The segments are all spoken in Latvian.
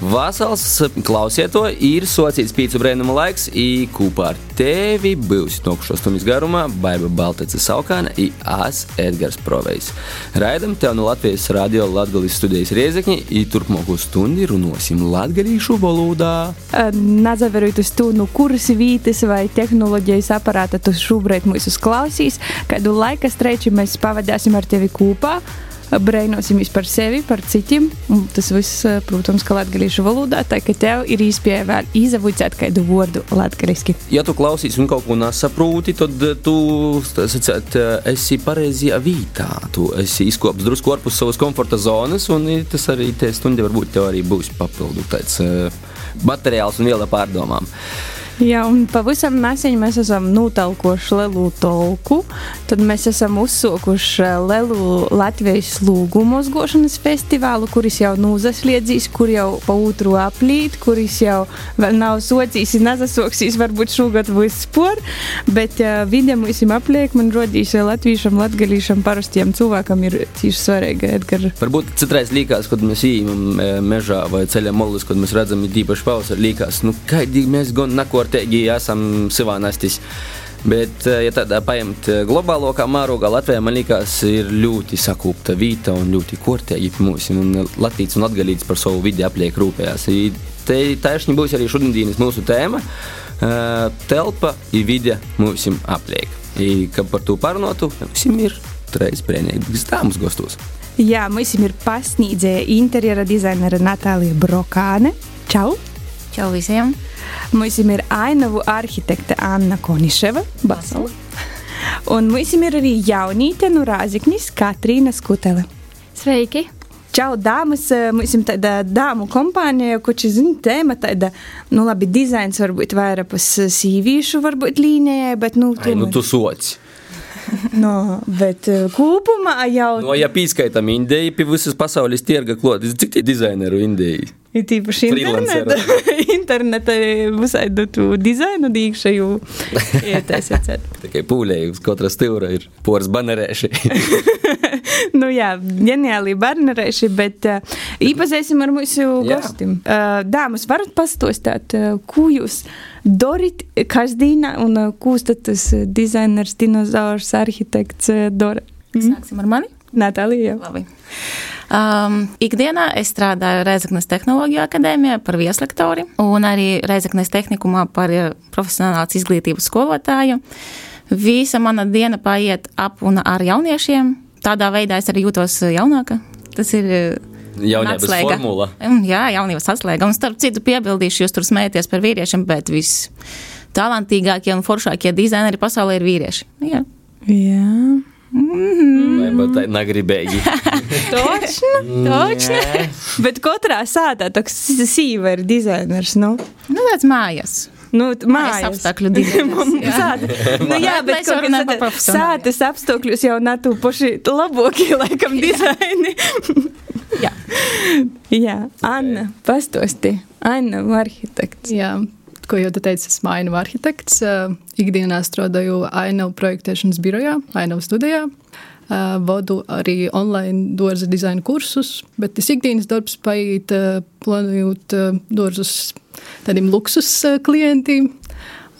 Vasals, klausiet to, ir sociāls pīcis brēnuma laiks, i kopā ar tevi būs nokšos stundas garumā Baiba Baltece Saukāna i Ās Edgars Provejs. Raidam tev no Latvijas radio Latgalijas studijas Riezekņi, i turpmāko stundi runosim latgalīšu valodā. Nazaverot uz to, nu kuras vītas vai tehnoloģijas aparāta tu šobrīd mūs uzklausīs, kādu laika streiči mēs pavadāsim ar tevi kopā brēnosimies par sevi, par citiem. Un tas viss, protams, ka latviešu valodā, tā ka tev ir iespēja vēl izavicēt kādu vārdu latviešu. Ja tu klausies un kaut ko nesaproti, tad tu sacēt, esi pareizajā vietā. Tu esi izkops drusku ārpus savas komforta zonas, un tas arī te stundi varbūt tev arī būs papildu tāds materiāls un viela pārdomām. Jā, un pavisam nesen mēs esam notalkojuši lielu tolku. Tad mēs esam uzsākuši lielu Latvijas lūgumu uzgošanas festivālu, kuris jau nūzasliedzīs, kur jau pa otru aplīt, kuris jau vēl nav socijas, nezasoksīs, varbūt šogad vispār. Bet uh, video mums apliek, man rodīs latviešam, latgalīšam, parastiem cilvēkam ir tieši svarīgi. Edgar. Varbūt citreiz līkās, kad mēs ejam mežā vai ceļā molus, kad mēs redzam īpaši pavasarī, līkās, nu, kādi mēs gan nako kārtīgi esam savā nastis. Bet, ja tādā paņemt globālo kā mārogā, Latvijā man liekas, ir ļoti sakūpta vīta un ļoti mūsu. Un Latvijas un atgalīts par savu vidi apliek rūpējās. Te taisni būs arī šodienas mūsu tēma. Telpa ir vide mūsu apliek. I, kad par to parunātu, mums ir trīs brīvības dāmas gastos. Jā, mums ir pasniedzēja interjera dizainere Natālija Brokāne. Čau! Čau visiem! Mums ir ainavu arhitekte Anna Koniševa, Basala. Un mums ir arī jaunīte no Rāziknis Katrīna Skutele. Sveiki! Čau, dāmas! Mums ir tāda dāmu kompānija, kurš zina, tēma tāda, nu, labi, dizains varbūt vairāk pas sīvīšu, varbūt līnijai, bet, nu, tu. Ai, nu, tu soci! no, bet kopumā jau. No, ja pieskaitām Indiju, pie visas pasaules tirga klotas, cik tie dizaineru Indijai? Ir tīpaši interneta, interneta visādi tu dizainu dīkšaju ietaisīt. Tikai pūlēji uz katra stūra ir poras banerēši. nu jā, ģeniāli banerēši, bet uh, īpazīsim ar mūsu gostim. Uh, dāmas, varat pastostāt, uh, ko jūs darat kasdīnā un uh, ko tas dizainers, dinozaurs, arhitekts uh, dara? Sāksim ar mani? Natālija. Labi. Um, ikdienā es strādāju Reizeknas Tehnoloģiju akadēmijā par vieslektori un arī Reizeknas tehnikumā par profesionālās izglītības skolotāju. Visa mana diena paiet ap un ar jauniešiem. Tādā veidā es arī jūtos jaunāka. Tas ir Jaunības formula. Jā, jaunības atslēga. Un starp citu piebildīšu, jūs tur smējaties par vīriešiem, bet viss talantīgākie un foršākie dizaineri pasaulē ir vīrieši. Jā. Jā. Mm -hmm. Tā negribēji. Točno, točno. Bet katrā sātā tāds sīva ir dizainers. Nu, nu tāds mājas. Nu, mājas apstākļu dizainers. nu, jā, bet kaut kā sātas apstākļus jau natu paši labākie, laikam, dizaini. jā. jā, Anna, pastosti. Anna, arhitekts. Jā, ko jau teicu, esmu ainavu arhitekts. Ikdienā strādāju ainavu projektēšanas birojā, ainavu studijā. Vadu arī online dārza dizaina kursus, bet tas ikdienas darbs paiet plānojot dārzus tādiem luksus klientiem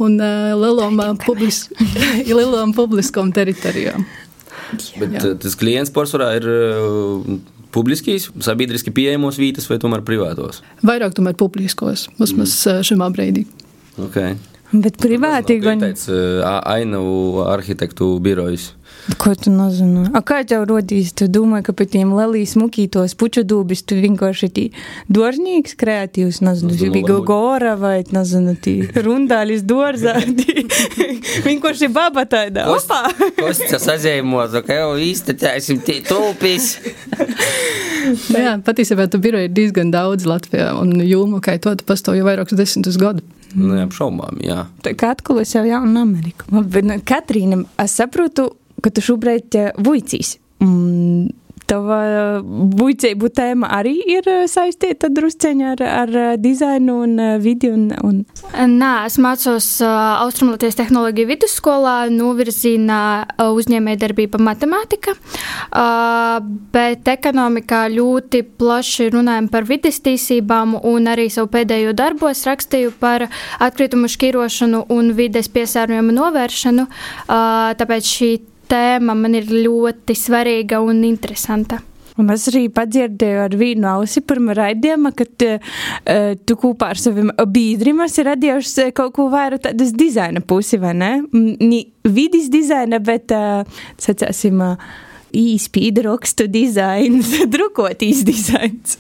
un lielām, publis lielām publiskām teritorijām. Bet Jā. tas klients pārsvarā ir publiskīs, sabiedriski pieejamos vietas vai tomēr privātos? Vairāk tomēr publiskos, vismaz mm. šajā brīdī. Okay. Bet privāti gan. Tāds ainavu arhitektu birojas. Ko tu nezini? A kā tev rodīs? Tu domā, ka pēc tiem lelijas mukītos puču dūbis tu vienkārši tī dārznīgs kreatīvs, nezinu, tu bija gora vai, nezinu, tī rundālis dārzā. vienkārši baba tāda. Opa! Kostas sazēmot, ka jau īsti tēsim tī tulpis. Nu jā, patiesībā tu biroji ir diezgan daudz Latvijā, un jūmu, kā to tu pastāv jau vairākus desmitus gadu. Nu, neapšaubām, jā. Tā kā atkal es jau jaunu Ameriku. Bet, Katrīna, es saprotu, ka tu šobrīd vuicīs. Mm, Tava buļcību tēma arī ir saistīta drusceņi ar, ar dizainu un vidi un, un... Nē, es mācos Austrumlatvijas tehnoloģiju vidusskolā, novirzīnā uh, uzņēmējdarbība matemātika, bet ekonomikā ļoti plaši runājam par vidas tīsībām un arī savu pēdējo darbos rakstīju par atkritumu šķirošanu un vides piesārņojumu novēršanu, tāpēc šī tēma man ir ļoti svarīga un interesanta. Un es arī padzirdēju ar vienu ausi pirmā raidījuma, kad uh, tu kopā ar saviem biedriem esi radījuši kaut ko vairāk tādas dizaina pusi, vai ne? Ni vidis dizaina, bet, uh, sacāsim, uh, īspīda rakstu dizains, drukotīs dizains.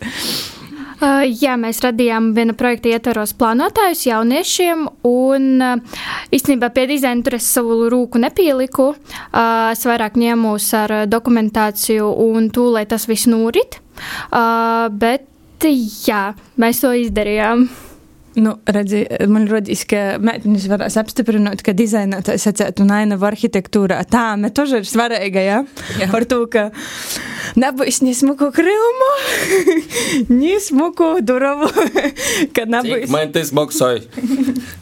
Jā, mēs radījām viena projekta ietvaros plānotājus jauniešiem, un īstenībā pie dizaina tur es savu rūku nepieliku. Es vairāk ņēmos ar dokumentāciju un to, lai tas viss norit. Bet jā, mēs to izdarījām. Nu, redzi, man liekas, ka meitenes varēs apstiprināt, ka dizainētājs sacētu un ainavu arhitektūrā. Tā, me toži ir svarīga, ja? Jā. Par to, ka nebūs ni smuku krīlumu, ni smuku duravu, ka nebūs. Man tas maksāja.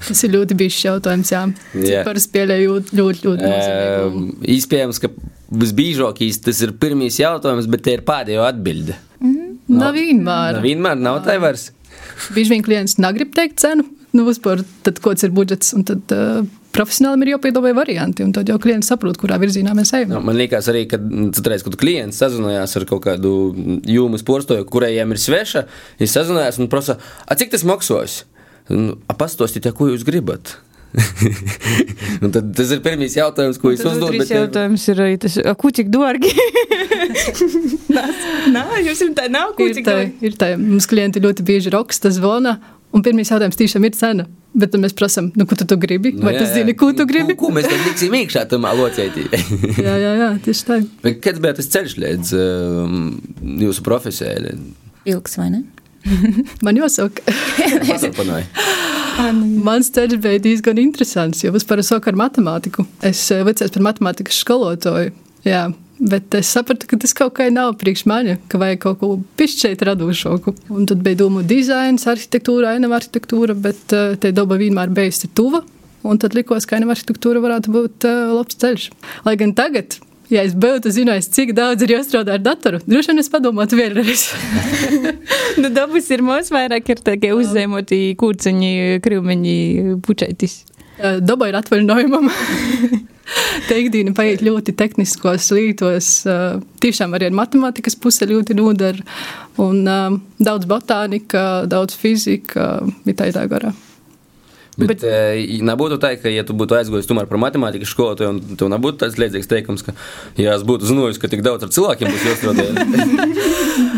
tas ir ļoti bijis jautājums, jā. jā. Par spēlēju ļoti, ļoti, ļoti um, Iespējams, ka visbīžākīs tas ir pirmīs jautājums, bet te ir pēdējo atbilde. Mm -hmm. Nav vienmēr. Nav vienmēr, nav tā vairs. Bieži vien klients negrib teikt cenu, nu, uzpār, tad kāds ir budžets, un tad uh, profesionālim ir jāpiedāvā varianti, un tad jau klients saprot, kurā virzienā mēs ejam. No, man liekas arī, ka citreiz, kad klients sazinājās ar kaut kādu jūmu sportoju, kurējiem ir sveša, viņš sazinājās un prasa, cik tas maksās? Nu, Pastostiet, ko jūs gribat? tad, tas ir pirmais jautājums, ko es uzdodu. Tas jautājums ir, tas, ko cik dārgi? Nā, jums ir tā, nav ko cik dārgi. Ir tā, mums klienti ļoti bieži raksta zvana, un pirmais jautājums tiešām ir cena. Bet tad mēs prasām, nu, ko tu, tu gribi? Nu, Vai jā, tas zini, ko tu gribi? Ko, ko mēs tam liksim iekšā tam locētī? jā, jā, jā, tieši tā. Kāds bija tas ceļš līdz um, jūsu profesijai? Ilgs vai ne? Man jāsaka. Mans ceļš bija diezgan interesants, jo es sāku ar matemātiku. Es vicējos par matemātikas skolotāju. Jā, Bet es sapratu, ka tas kaut kā nav priekš manis, ka vajag kaut ko pišķēt radošāku. Un tad bija doma dizains, arhitektūra, ainava arhitektūra, bet uh, te daba vienmēr bijusi tuva. Un tad likās, ka ainava arhitektūra varētu būt uh, labs ceļš. Lai gan tagad ja es būtu zinājis, cik daudz ir jāstrādā ar datoru, droši vien es padomātu vēlreiz. nu, dabas ir mums vairāk ir tādi uzzēmoti kūciņi, krūmiņi, pučaitis. Daba ir atvaļinājumam. Teikdīna paiet ļoti tehniskos lītos, tiešām arī ar matemātikas puse ļoti nodara, un daudz botānika, daudz fizika, mitā tā garā. Bet, bet uh, nebūtu tā, ka, ja tu būtu aizgājis tomēr par matemātikas skolotāju, un tev nebūtu tāds liedzīgs teikums, ka, ja es būtu zinājis, ka tik daudz ar cilvēkiem būs jāstrādā.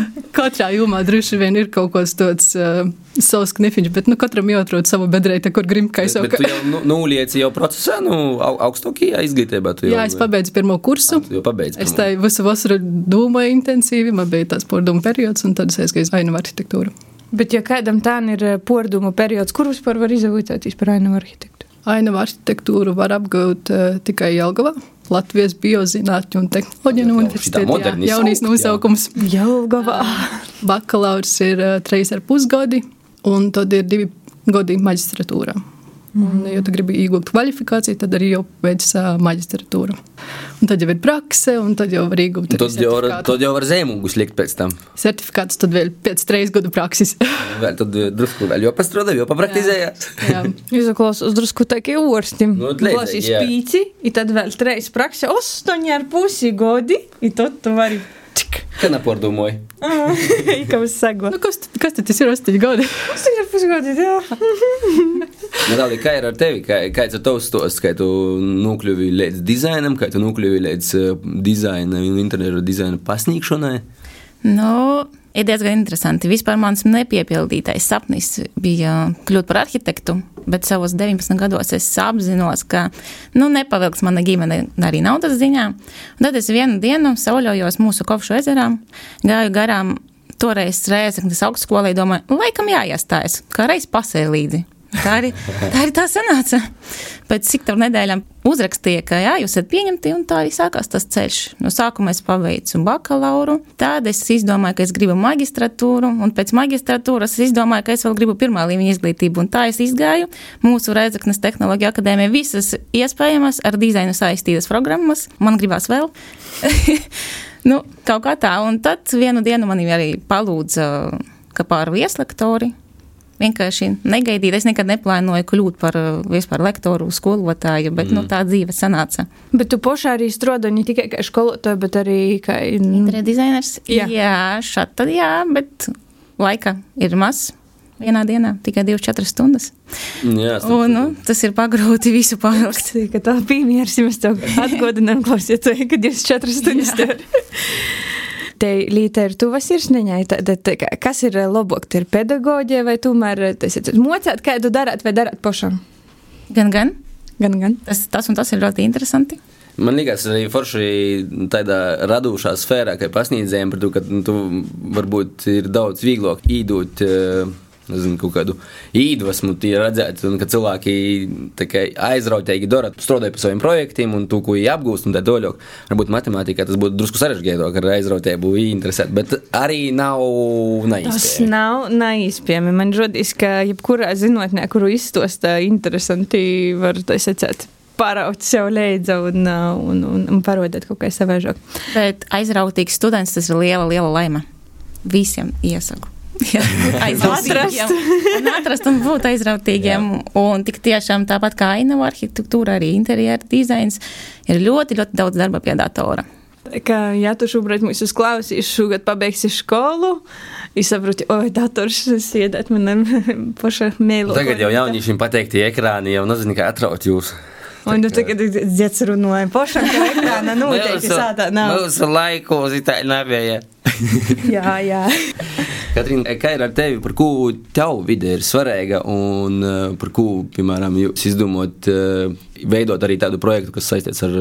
Katrā jomā droši vien ir kaut kas tāds uh, savs knifiņš, bet nu, katram jāatrod savu bedrēti, kur grib kā jau. Bet tu jau nu, nulieci jau procesā, nu, augstākajā izglītībā. Jau, Jā, es pabeidzu pirmo kursu. Jau pabeidzu. Es tā visu vasaru domāju intensīvi, man bija tāds pārdomu periods, un tad es aizgāju ainu arhitektūru. Bet, ja kādam tā ir pordumu periods, kur vispār var izvēlēties par ainavu arhitektu? Ainavu arhitektūru var apgūt uh, tikai Jelgavā. Latvijas biozinātņu un tehnoloģiju universitātē. Jaunīs nosaukums. Jelgavā. Bakalaurs ir uh, trīs ar pusgadi, un tad ir divi gadi maģistratūrā. Un, ja tu gribi iegūt kvalifikāciju, tad arī jau veic uh, maģistratūru. Un tad jau ir prakse, un tad jau var iegūt to tādu. Tad jau var zīmogus likt pēc tam. Certifikāts tad vēl pēc trīs gadu prakses. vēl tad drusku vēl jau pastrādā, jau papraktizējāt. Jā, izklausās drusku tā kā orstim. Nu, Lasīs pīci, un tad vēl trīs prakse, astoņi ar pusi godi, un tad tu vari. Kā nepārdomāji? Kā es saku? Nu, kas, kas tad ir 8 gadi? 8 ar pusgadi, jā. Natālija, kā ir ar tevi? Kā, kāds ir tavs stosts, kā tu nokļuvi līdz dizainam, kā tu nokļuvi līdz uh, dizaina un interjeru dizaina pasniegšanai? Nu, ir diezgan interesanti. Vispār mans nepiepildītais sapnis bija kļūt par arhitektu, bet savos 19 gados es apzinos, ka nu, nepavilks mana ģimene arī naudas ziņā. Un tad es vienu dienu sauļojos mūsu kopšu ezerā, gāju garām toreiz Rēzaknes augstskolai, domāju, laikam jāiestājas, kā reiz pasēja līdzi. Tā arī tā, arī tā sanāca. Pēc cik tam nedēļām uzrakstīja, ka jā, jūs esat pieņemti, un tā arī sākās tas ceļš. No sākuma es paveicu bakalauru, tad es izdomāju, ka es gribu magistratūru, un pēc magistratūras es izdomāju, ka es vēl gribu pirmā līmeņa izglītību, un tā es izgāju mūsu Rēzaknes tehnoloģija akadēmija visas iespējamas ar dizainu saistītas programmas. Man gribās vēl. nu, kaut kā tā, un tad vienu dienu man arī palūdza, ka pār vieslektori vienkārši negaidīt. Es nekad neplānoju kļūt par uh, vispār lektoru, skolotāju, bet nu, mm. nu, tā dzīve sanāca. Bet tu pašā arī strādā ne tikai kā skolotāja, bet arī kā interjera dizainers. Jā, jā šādi tad jā, bet laika ir maz. Vienā dienā tikai 24 stundas. Jā, un, nu, tas ir pagrūti visu pārvilkt. Tā piemērs, ja mēs tev atgodinām klausītāju, ka 24 stundas te līte ir tuva sirsniņai, tad, tad kas ir labāk, ir pedagoģija vai tomēr tas ir mocēt, kā tu darāt vai darāt pašam? Gan, gan. Gan, gan. Tas, tas un tas ir ļoti interesanti. Man liekas, arī forši tādā radošā sfērā, ka pasniedzējiem par to, ka nu, tu varbūt ir daudz vieglāk īdot. Uh, nezinu, kaut kādu iedvesmu, redzēt, un, ka cilvēki aizrautīgi dara, strādāja pie saviem projektiem un to, ko viņi apgūst, un tā tālāk. Varbūt matemātikā tas būtu drusku sarežģītāk, ar aizrautību interesēt, bet arī nav neizpējami. Tas nav neizpējami. Man rodīs, ka jebkurā zinātnē, kuru izstosta interesanti, var tas secēt paraut sev līdzi un, un, un, un parādīt kaut kā savaižāk. Bet aizrautīgs students tas ir liela, liela laime. Visiem iesaku. Jā, atrast. un atrast un būt aizrautīgiem. Jā. Un tik tiešām tāpat kā ainavu arhitektūra, arī interjera dizains, ir ļoti, ļoti daudz darba pie datora. Ka, ja tu šobrīd mūs uzklausīsi, šogad pabeigsi skolu, es saprotu, oi, dators sēdēt man paša mēlē. Tagad jau jauniešiem pateikti ekrāni, jau nezinu, kā atraut jūs. Un tu tagad dzirdēji, runāji pašam, ka ekrāna noteikti sādā nav. Mūsu laikos tā nebija. jā, jā. Katrīna, kā ir ar tevi, par ko tev vide ir svarīga un par ko, piemēram, jūs izdomājat uh, veidot arī tādu projektu, kas saistīts ar,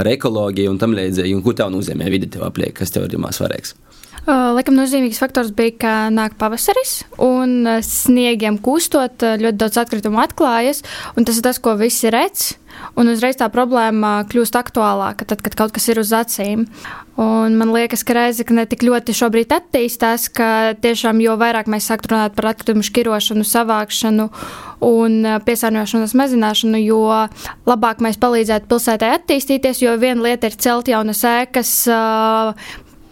ar ekoloģiju un tam līdzīgi, un ko tev nozīmē vide tev apliek, kas tev ir svarīgs? Laikam nozīmīgs faktors bija, ka nāk pavasaris un sniegiem kūstot ļoti daudz atkritumu atklājas, tas ir tas, ko visi redz. Un uzreiz tā problēma kļūst aktuālāka, tad, kad kaut kas ir uz acīm. Un man liekas, ka Reizekne tik ļoti šobrīd attīstās, ka tiešām jo vairāk mēs sākam runāt par atkritumu šķirošanu, savākšanu un piesārņošanas mazināšanu, jo labāk mēs palīdzētu pilsētai attīstīties, jo viena lieta ir celt jaunas ēkas,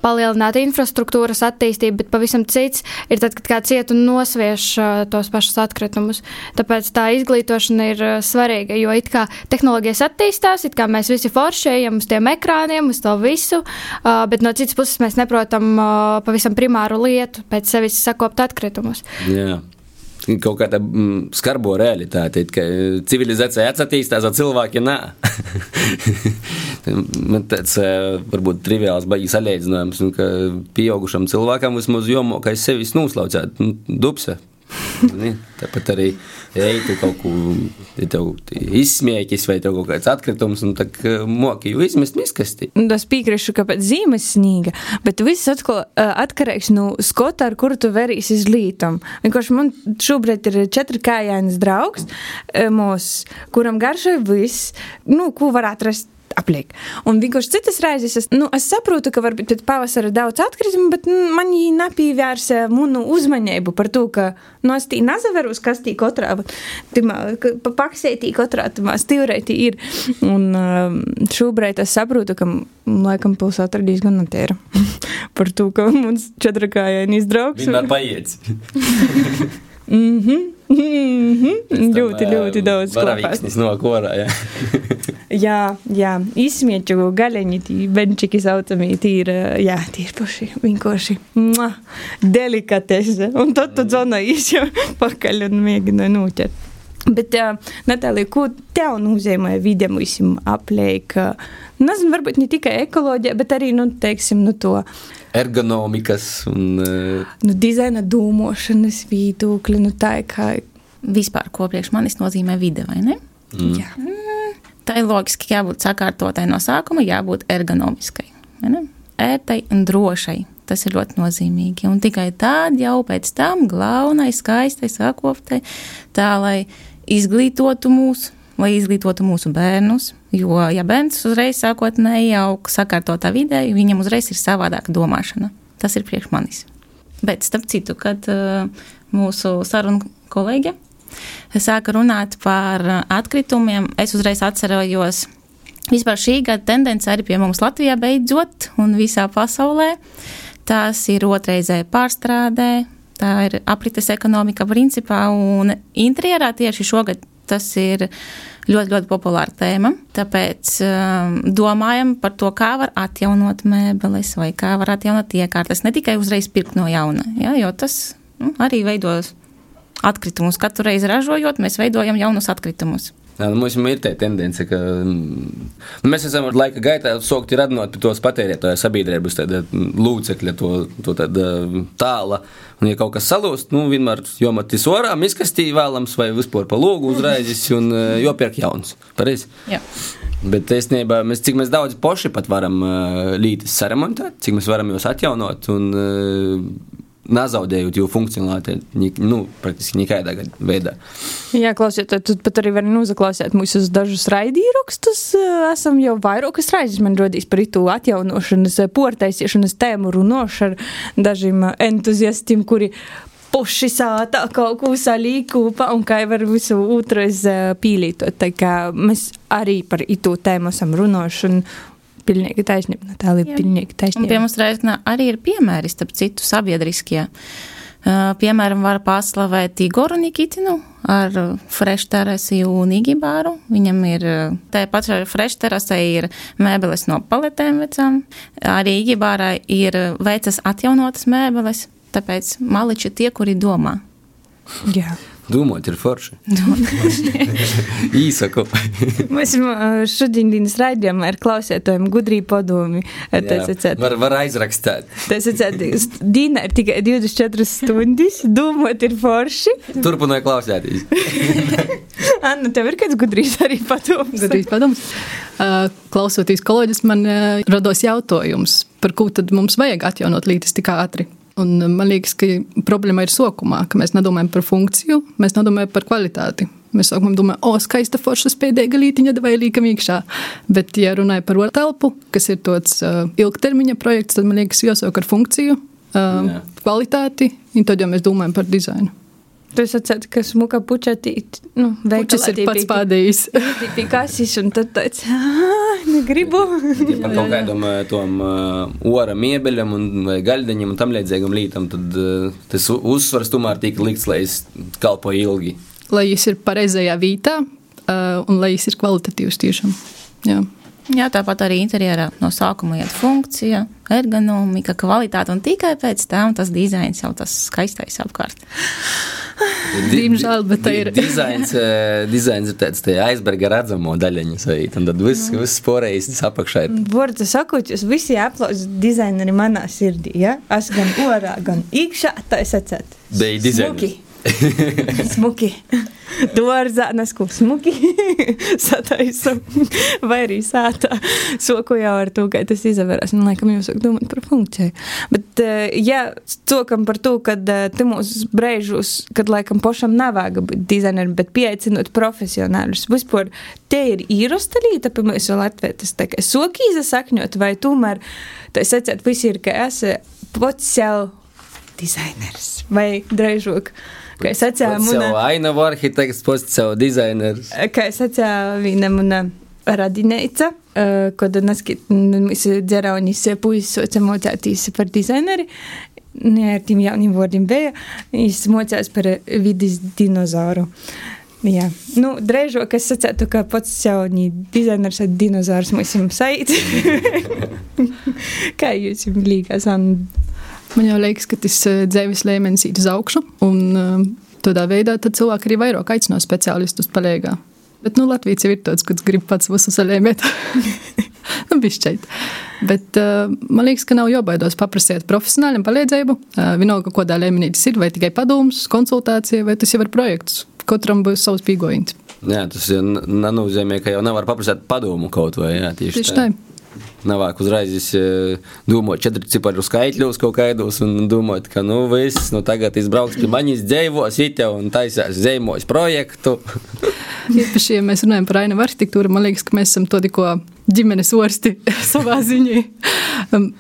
palielināt infrastruktūras attīstību, bet pavisam cits ir tad, kad kāds iet un nosviež tos pašus atkritumus. Tāpēc tā izglītošana ir svarīga, jo it kā tehnoloģijas attīstās, it kā mēs visi foršējam uz tiem ekrāniem, uz to visu, bet no citas puses mēs neprotam pavisam primāru lietu, pēc sevis sakopt atkritumus. Yeah kaut kāda mm, skarbo realitāte, ka civilizācija attīstās, o cilvēki nē. Man tāds varbūt triviāls baigs salīdzinājums, nu, ka pieaugušam cilvēkam vismaz jomokais sevis noslaucēt, nu, dubse. Tāpat arī, ja tu kaut ko izsmiekis vai tev kaut kāds atkritums, un tad moki jau izmest miskasti. Nu, tas piekrīšu, ka pēc zīmes snīga, bet viss atkal atkarīgs no skota, ar kuru tu verīs iz lītam. Vienkārši man šobrīd ir četrkājainas draugs, mūs, kuram garšoja viss, nu, ko var atrast apliek. Un vienkārši citas reizes es, nu, es saprotu, ka varbūt pēc pavasara daudz atkritumu, bet nu, man viņi nepievērsa manu uzmanību par to, ka nu, es tī nezaveros, kas tī katrā, pa paksētī katrā timā stīvrētī ir. Un um, šobrīd es saprotu, ka laikam pilsēta ir diezgan natēra par to, ka mums četrakājainis draugs. Vienmēr paiet. Mhm. Mm -hmm. ļoti, ļoti daudz klāsts. no korā. Jā, jā, jā. izsmieķu gaļiņi, tī benčiki saucamī, tī ir, jā, tī ir paši vienkārši delikatese. Un tad tu dzona īsi pakaļ un mēģināja noķert. Bet, uh, Natālija, ko tev nozīmē vidam visam apliek? Nezinu, varbūt ne tikai ekoloģija, bet arī, nu, teiksim, nu, to ergonomikas un uh... nu, dizaina domāšanas viedokļa. Nu, tā kā vispār, ko priekš manis nozīmē vide, vai ne? Mm. Jā. Mm, tā ir loģiski, jābūt sakārtotai no sākuma, jābūt ergonomiskai, ērtai un drošai. tas ir ļoti nozīmīgi. Un tikai tad jau pēc tam glaunai, skaistai, sakoptai, tā lai izglītotu mūs, lai izglītotu mūsu bērnus. Jo, ja bērns uzreiz sākotnēji jau sakārtotā vidē, viņam uzreiz ir savādāka domāšana. Tas ir priekš manis. Bet, starp citu, kad uh, mūsu sarunu kolēģe sāka runāt par atkritumiem, es uzreiz atcerējos vispār šī gada tendence arī pie mums Latvijā beidzot un visā pasaulē. Tās ir otrreizēja pārstrādē, tā ir aprites ekonomika principā un interjerā tieši šogad tas ir ļoti, ļoti populāra tēma. Tāpēc um, domājam par to, kā var atjaunot mēbeles vai kā var atjaunot iekārtas. Ne tikai uzreiz pirkt no jauna, ja, jo tas nu, arī veidos atkritumus. Katru reizi ražojot, mēs veidojam jaunus atkritumus. Jā, nu, mums ir tā tendence, ka mm, nu, mēs esam laika gaitā sokti radinot tos patērētāju sabiedrības lūdzekļa, to, to tāla. Un, ja kaut kas salūst, nu, vienmēr jomatis orā, izkastī vēlams vai vispār pa logu uzraizis un jopērk jauns. Pareizi? Jā. Bet īstenībā mēs, cik mēs daudz paši pat varam uh, lītis saremontēt, cik mēs varam jūs atjaunot un uh, nezaudējot jau funkcionalitāti, nu, praktiski nekādā veidā. Jā, klausiet, tad pat arī varam uzaklausīt mūsu dažus raidījumus. Esam jau vairākas reizes, man rodīs par itu atjaunošanas, portaisiešanas tēmu runošu ar dažiem entuziastiem, kuri puši sātā kaut ko salīja kopā un kā var visu otrais pīlītot. Tā kā mēs arī par itu tēmu esam runājuši un pilnīgi taisnība. Natālija, Jā. pilnīgi taisnība. Un pie mums reizē arī ir piemēri, starp citu, sabiedriskie. Uh, piemēram, var paslavēt Igoru Nikitinu ar Fresh terasi un Igibāru. Viņam ir tā pašā Fresh terasē ir mēbeles no paletēm vecām. Arī Igibārai ir veicas atjaunotas mēbeles, tāpēc maliči tie, kuri domā. Jā. Domāt, ir forši. Īsaku. Mēs šodienas raidījumā ir klausētājiem gudrī padomi. Var, var aizrakstīt. Tas ir Dīna ir tikai 24 stundas. Domāt, ir forši. Turpināju klausēties. Anna, tev ir kāds gudrīs arī padoms? Gudrīs padoms. Klausoties kolēģis, man rados jautājums, par ko tad mums vajag atjaunot lītis tik ātri. Un man liekas, ka problēma ir sokumā, ka mēs nedomājam par funkciju, mēs nedomājam par kvalitāti. Mēs sākumā domājam, o, skaista forša spēdīga lītiņa, vai līkam iekšā. Bet, ja runāja par telpu, kas ir tāds uh, ilgtermiņa projekts, tad man liekas, jāsāk ar funkciju, uh, kvalitāti, un tad jau mēs domājam par dizainu. Tu saprati, ka smuka puķetīt, nu, veikalā ir pats pādījis. Pie kasis, un tad tāds, negribu. Ja par kaut kādam tom uh, ora miebeļam un vai gaļdaņam un tam līdzīgam lītam, tad uh, tas uzsvars tomēr tika likts, lai es kalpoju ilgi. Lai jis ir pareizajā vītā un lai jis ir kvalitatīvs tiešām. Jā. Jā, tāpat arī interjerā no sākuma iet funkcija, ergonomika, kvalitāte, un tikai pēc tam tas dizains jau tas skaistais apkārt. Diemžēl, bet tā ir. dizains, dizains ir tāds tā aizberga redzamo daļiņu un tad viss, viss sporējis apakšā ir. Vārdu sakot, jūs visi aplausi dizaineri manā sirdī, ja? Es gan orā, gan iekšā, tā es atcēt. Bija dizaineri. Smuki. Dārzā nesku smuki sataisu. Vai arī sātā soku jau ar to, ka tas izavērās. Man laikam jūs sāk domāt par funkciju. Bet, ja cokam par to, kad te mūs brēžus, kad laikam pošam nevāga būt dizainerim, bet pieaicinot profesionāļus, vispār te ir īrosta līta, pie mēs vēl atvērtas, tā kā sokīza sakņot, vai tomēr, tā secēt, visi ir, ka esi pats sev dizainers vai drežok. Kā es atceros, mana ainavu arhitekts, pats savu dizaineru. Kā es atceros, viena mana radineica, kad mēs dzeraunis puisis soca mocētīs par dizaineri. Jā, ar tiem jauniem vārdiem bija. Viņš mocās par vidas dinozauru. Jā, nu, drēžāk es sacētu, ka pats jauni dizainers ar dinozaurs mums ir saīt. Kā jūs jums liekas, Anna? Man jau liekas, ka tas eh, dzīves līmenis ir uz augšu, un eh, tādā veidā cilvēki arī vairāk aicinās speciālistus palīgā. Bet nu, Latvijas ir tāds, kurš grib pats visu salēmēt. nu, bišķeit. Bet uh, man liekas, ka nav jābaidās paprasīt profesionāļiem palīdzību. Uh, vienalga, kādā līmenī tas ir, vai tikai padomus, konsultācija, vai tas jau ir projekts. Katram būs savs pīgojums. Jā, tas nenozīmē, ka jau nevar paprasīt padomu kaut vai. Jā, tieši, tieši tā. tā. Navāk uzreiz eh, domāt četru ciparu skaitļus kaut kaidos un domāt, ka nu viss, nu tagad izbrauks pie manis dzēvos, it jau un taisās dzēmos projektu. Īpaši, ja mēs runājam par ainavu arhitektūru, man liekas, ka mēs esam to tikko ģimenes orsti savā ziņā.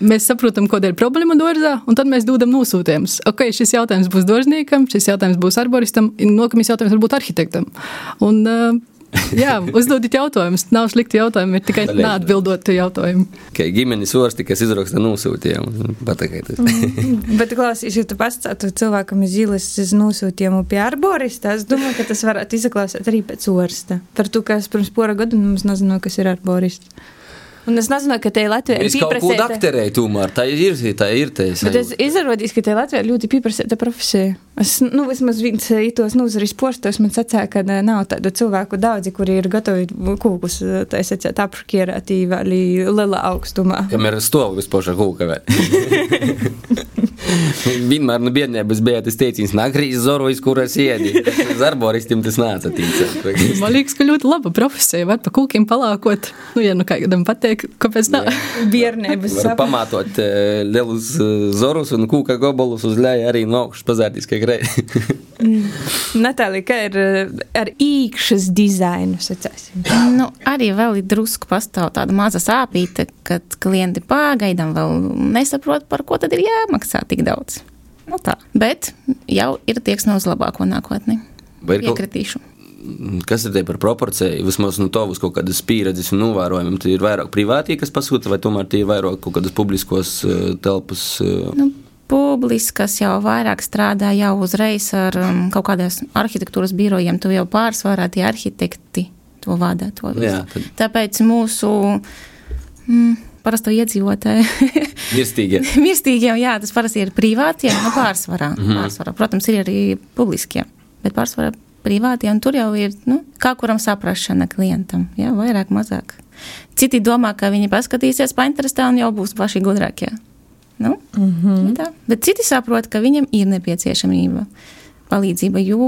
Mēs saprotam, kāda ir problēma dārzā, un tad mēs dodam nosūtījumus. Ok, šis jautājums būs dārzniekam, šis jautājums būs arboristam, un nākamais jautājums varbūt arhitektam. Un, uh, Jā, uzdodiet jautājumus. Nav slikti jautājumi, ir tikai neatbildot jautājumu. Kā ģimenes orsti, kas izraksta nosūtījumu. mm, bet, klausīs, ja tu pastāstītu cilvēkam iz ielas uz nosūtījumu pie arborista, es domāju, ka tas varētu izklausīt arī pēc orsta. Par to, ka es pirms pora gadu mums nezinu, kas ir arborists. Un es nezinu, ka te Latvijā ir kaut kāda akterēja tomēr. Tā ir, tā ir tā. Bet es izrādījos, ka te Latvijā ļoti pieprasīta profesija. Es, nu, vismaz viens ītos nozares postos man sacīja, ka nav tādu cilvēku daudzi, kuri ir gatavi kūkus, tā es sacīju, apškierēt vēl lielā augstumā. Kamēr stāv vispār kūka vēl. Vienmēr no bērnības bija tas teiciens, nakrīs zorojas, kuras iedi. Uz arboristiem tas nāca tīcēt. Man liekas, ka ļoti laba profesija. Var pa kūkiem palākot. Nu, ja nu kādam pateik, kāpēc tā? Bērnības. Var pamatot uh, lielus uh, zorus un kūka gobolus uz leju arī no augšas pazārdīs, kā grei. Natālija, kā ir ar īkšas dizainu? Nu, arī vēl ir drusku pastāv tāda maza sāpīte, kad klienti pagaidām vēl nesaprot, par ko tad ir jāmaksā tik daudz. Nu tā. Bet jau ir tieksme uz labāko nākotni. Vai ir Piekritīšu. Kas ir te par proporciju? Vismaz no tavas kaut kādas pieredzes un novērojumiem. Tad ir vairāk privātie, kas pasūta, vai tomēr tie ir vairāk kaut kādas publiskos uh, telpas? Uh... Nu, publiskas jau vairāk strādā jau uzreiz ar um, kaut kādās arhitektūras birojiem. Tu jau pārsvarā tie arhitekti to vada. To visu. Jā, tad... Tāpēc mūsu. Mm, parasto iedzīvotāju. Mirstīgie. Mirstīgie, jā, tas parasti ir privātie, nu pārsvarā. Mm -hmm. pārsvarā. Protams, ir arī publiskie, bet pārsvarā privātie, un tur jau ir, nu, kā kuram saprašana klientam, jā, vairāk, mazāk. Citi domā, ka viņi paskatīsies painterestā un jau būs paši gudrākie. Nu, mm -hmm. tā. Bet citi saprot, ka viņam ir nepieciešamība palīdzība, jo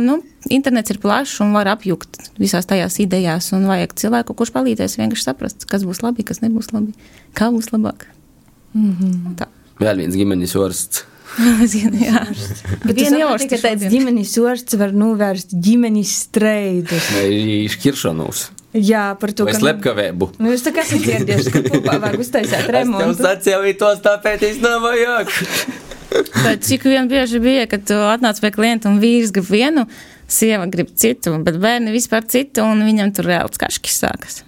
nu, internets ir plašs un var apjukt visās tajās idejās, un vajag cilvēku, kurš palīdzēs vienkārši saprast, kas būs labi, kas nebūs labi, kā būs labāk. Mm -hmm. Tā. Vēl viens ģimenes orsts. Jā, bet viena jau ir tāds ģimenes orsts var novērst ģimenes streidus. Vai šķiršanos. Jā, par to. Vai slepkavēbu. Nu, jūs tā kā esat dzirdējuši, ka kopā vajag uztaisīt remontu. Es tev sacīju, tos tāpēc es nevajag. Bet cik vien bieži bija, kad tu atnāc pie klienta un vīrs grib vienu, sieva grib citu, bet bērni vispār citu, un viņam tur reāls kaškis sākas.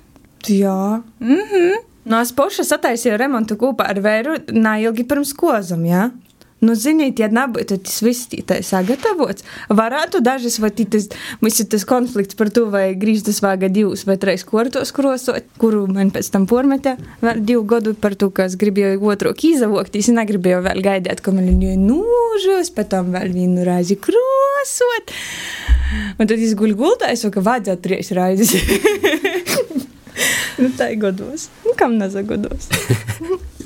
Jā. Mm -hmm. No es paša sataisīju remontu kopā ar vēru neilgi pirms kozam, jā. Nu, ziniet, ja nebūtu tas viss tā sagatavots, varētu dažas, vai tas, mums ir tas konflikts par to, vai grīztas vāga divus vai trīs kortos krosot, kuru man pēc tam pormetē vēl divu gadu par to, ka es gribēju otru izavokt, es negribēju vēl gaidīt, ka man ir nūžos, pēc tam vēl vienu reizi krosot. Un tad es guļu gultā, es saku, ka vajadzētu trīs raizes. nu, tā ir godos. Nu, kam nezagodos?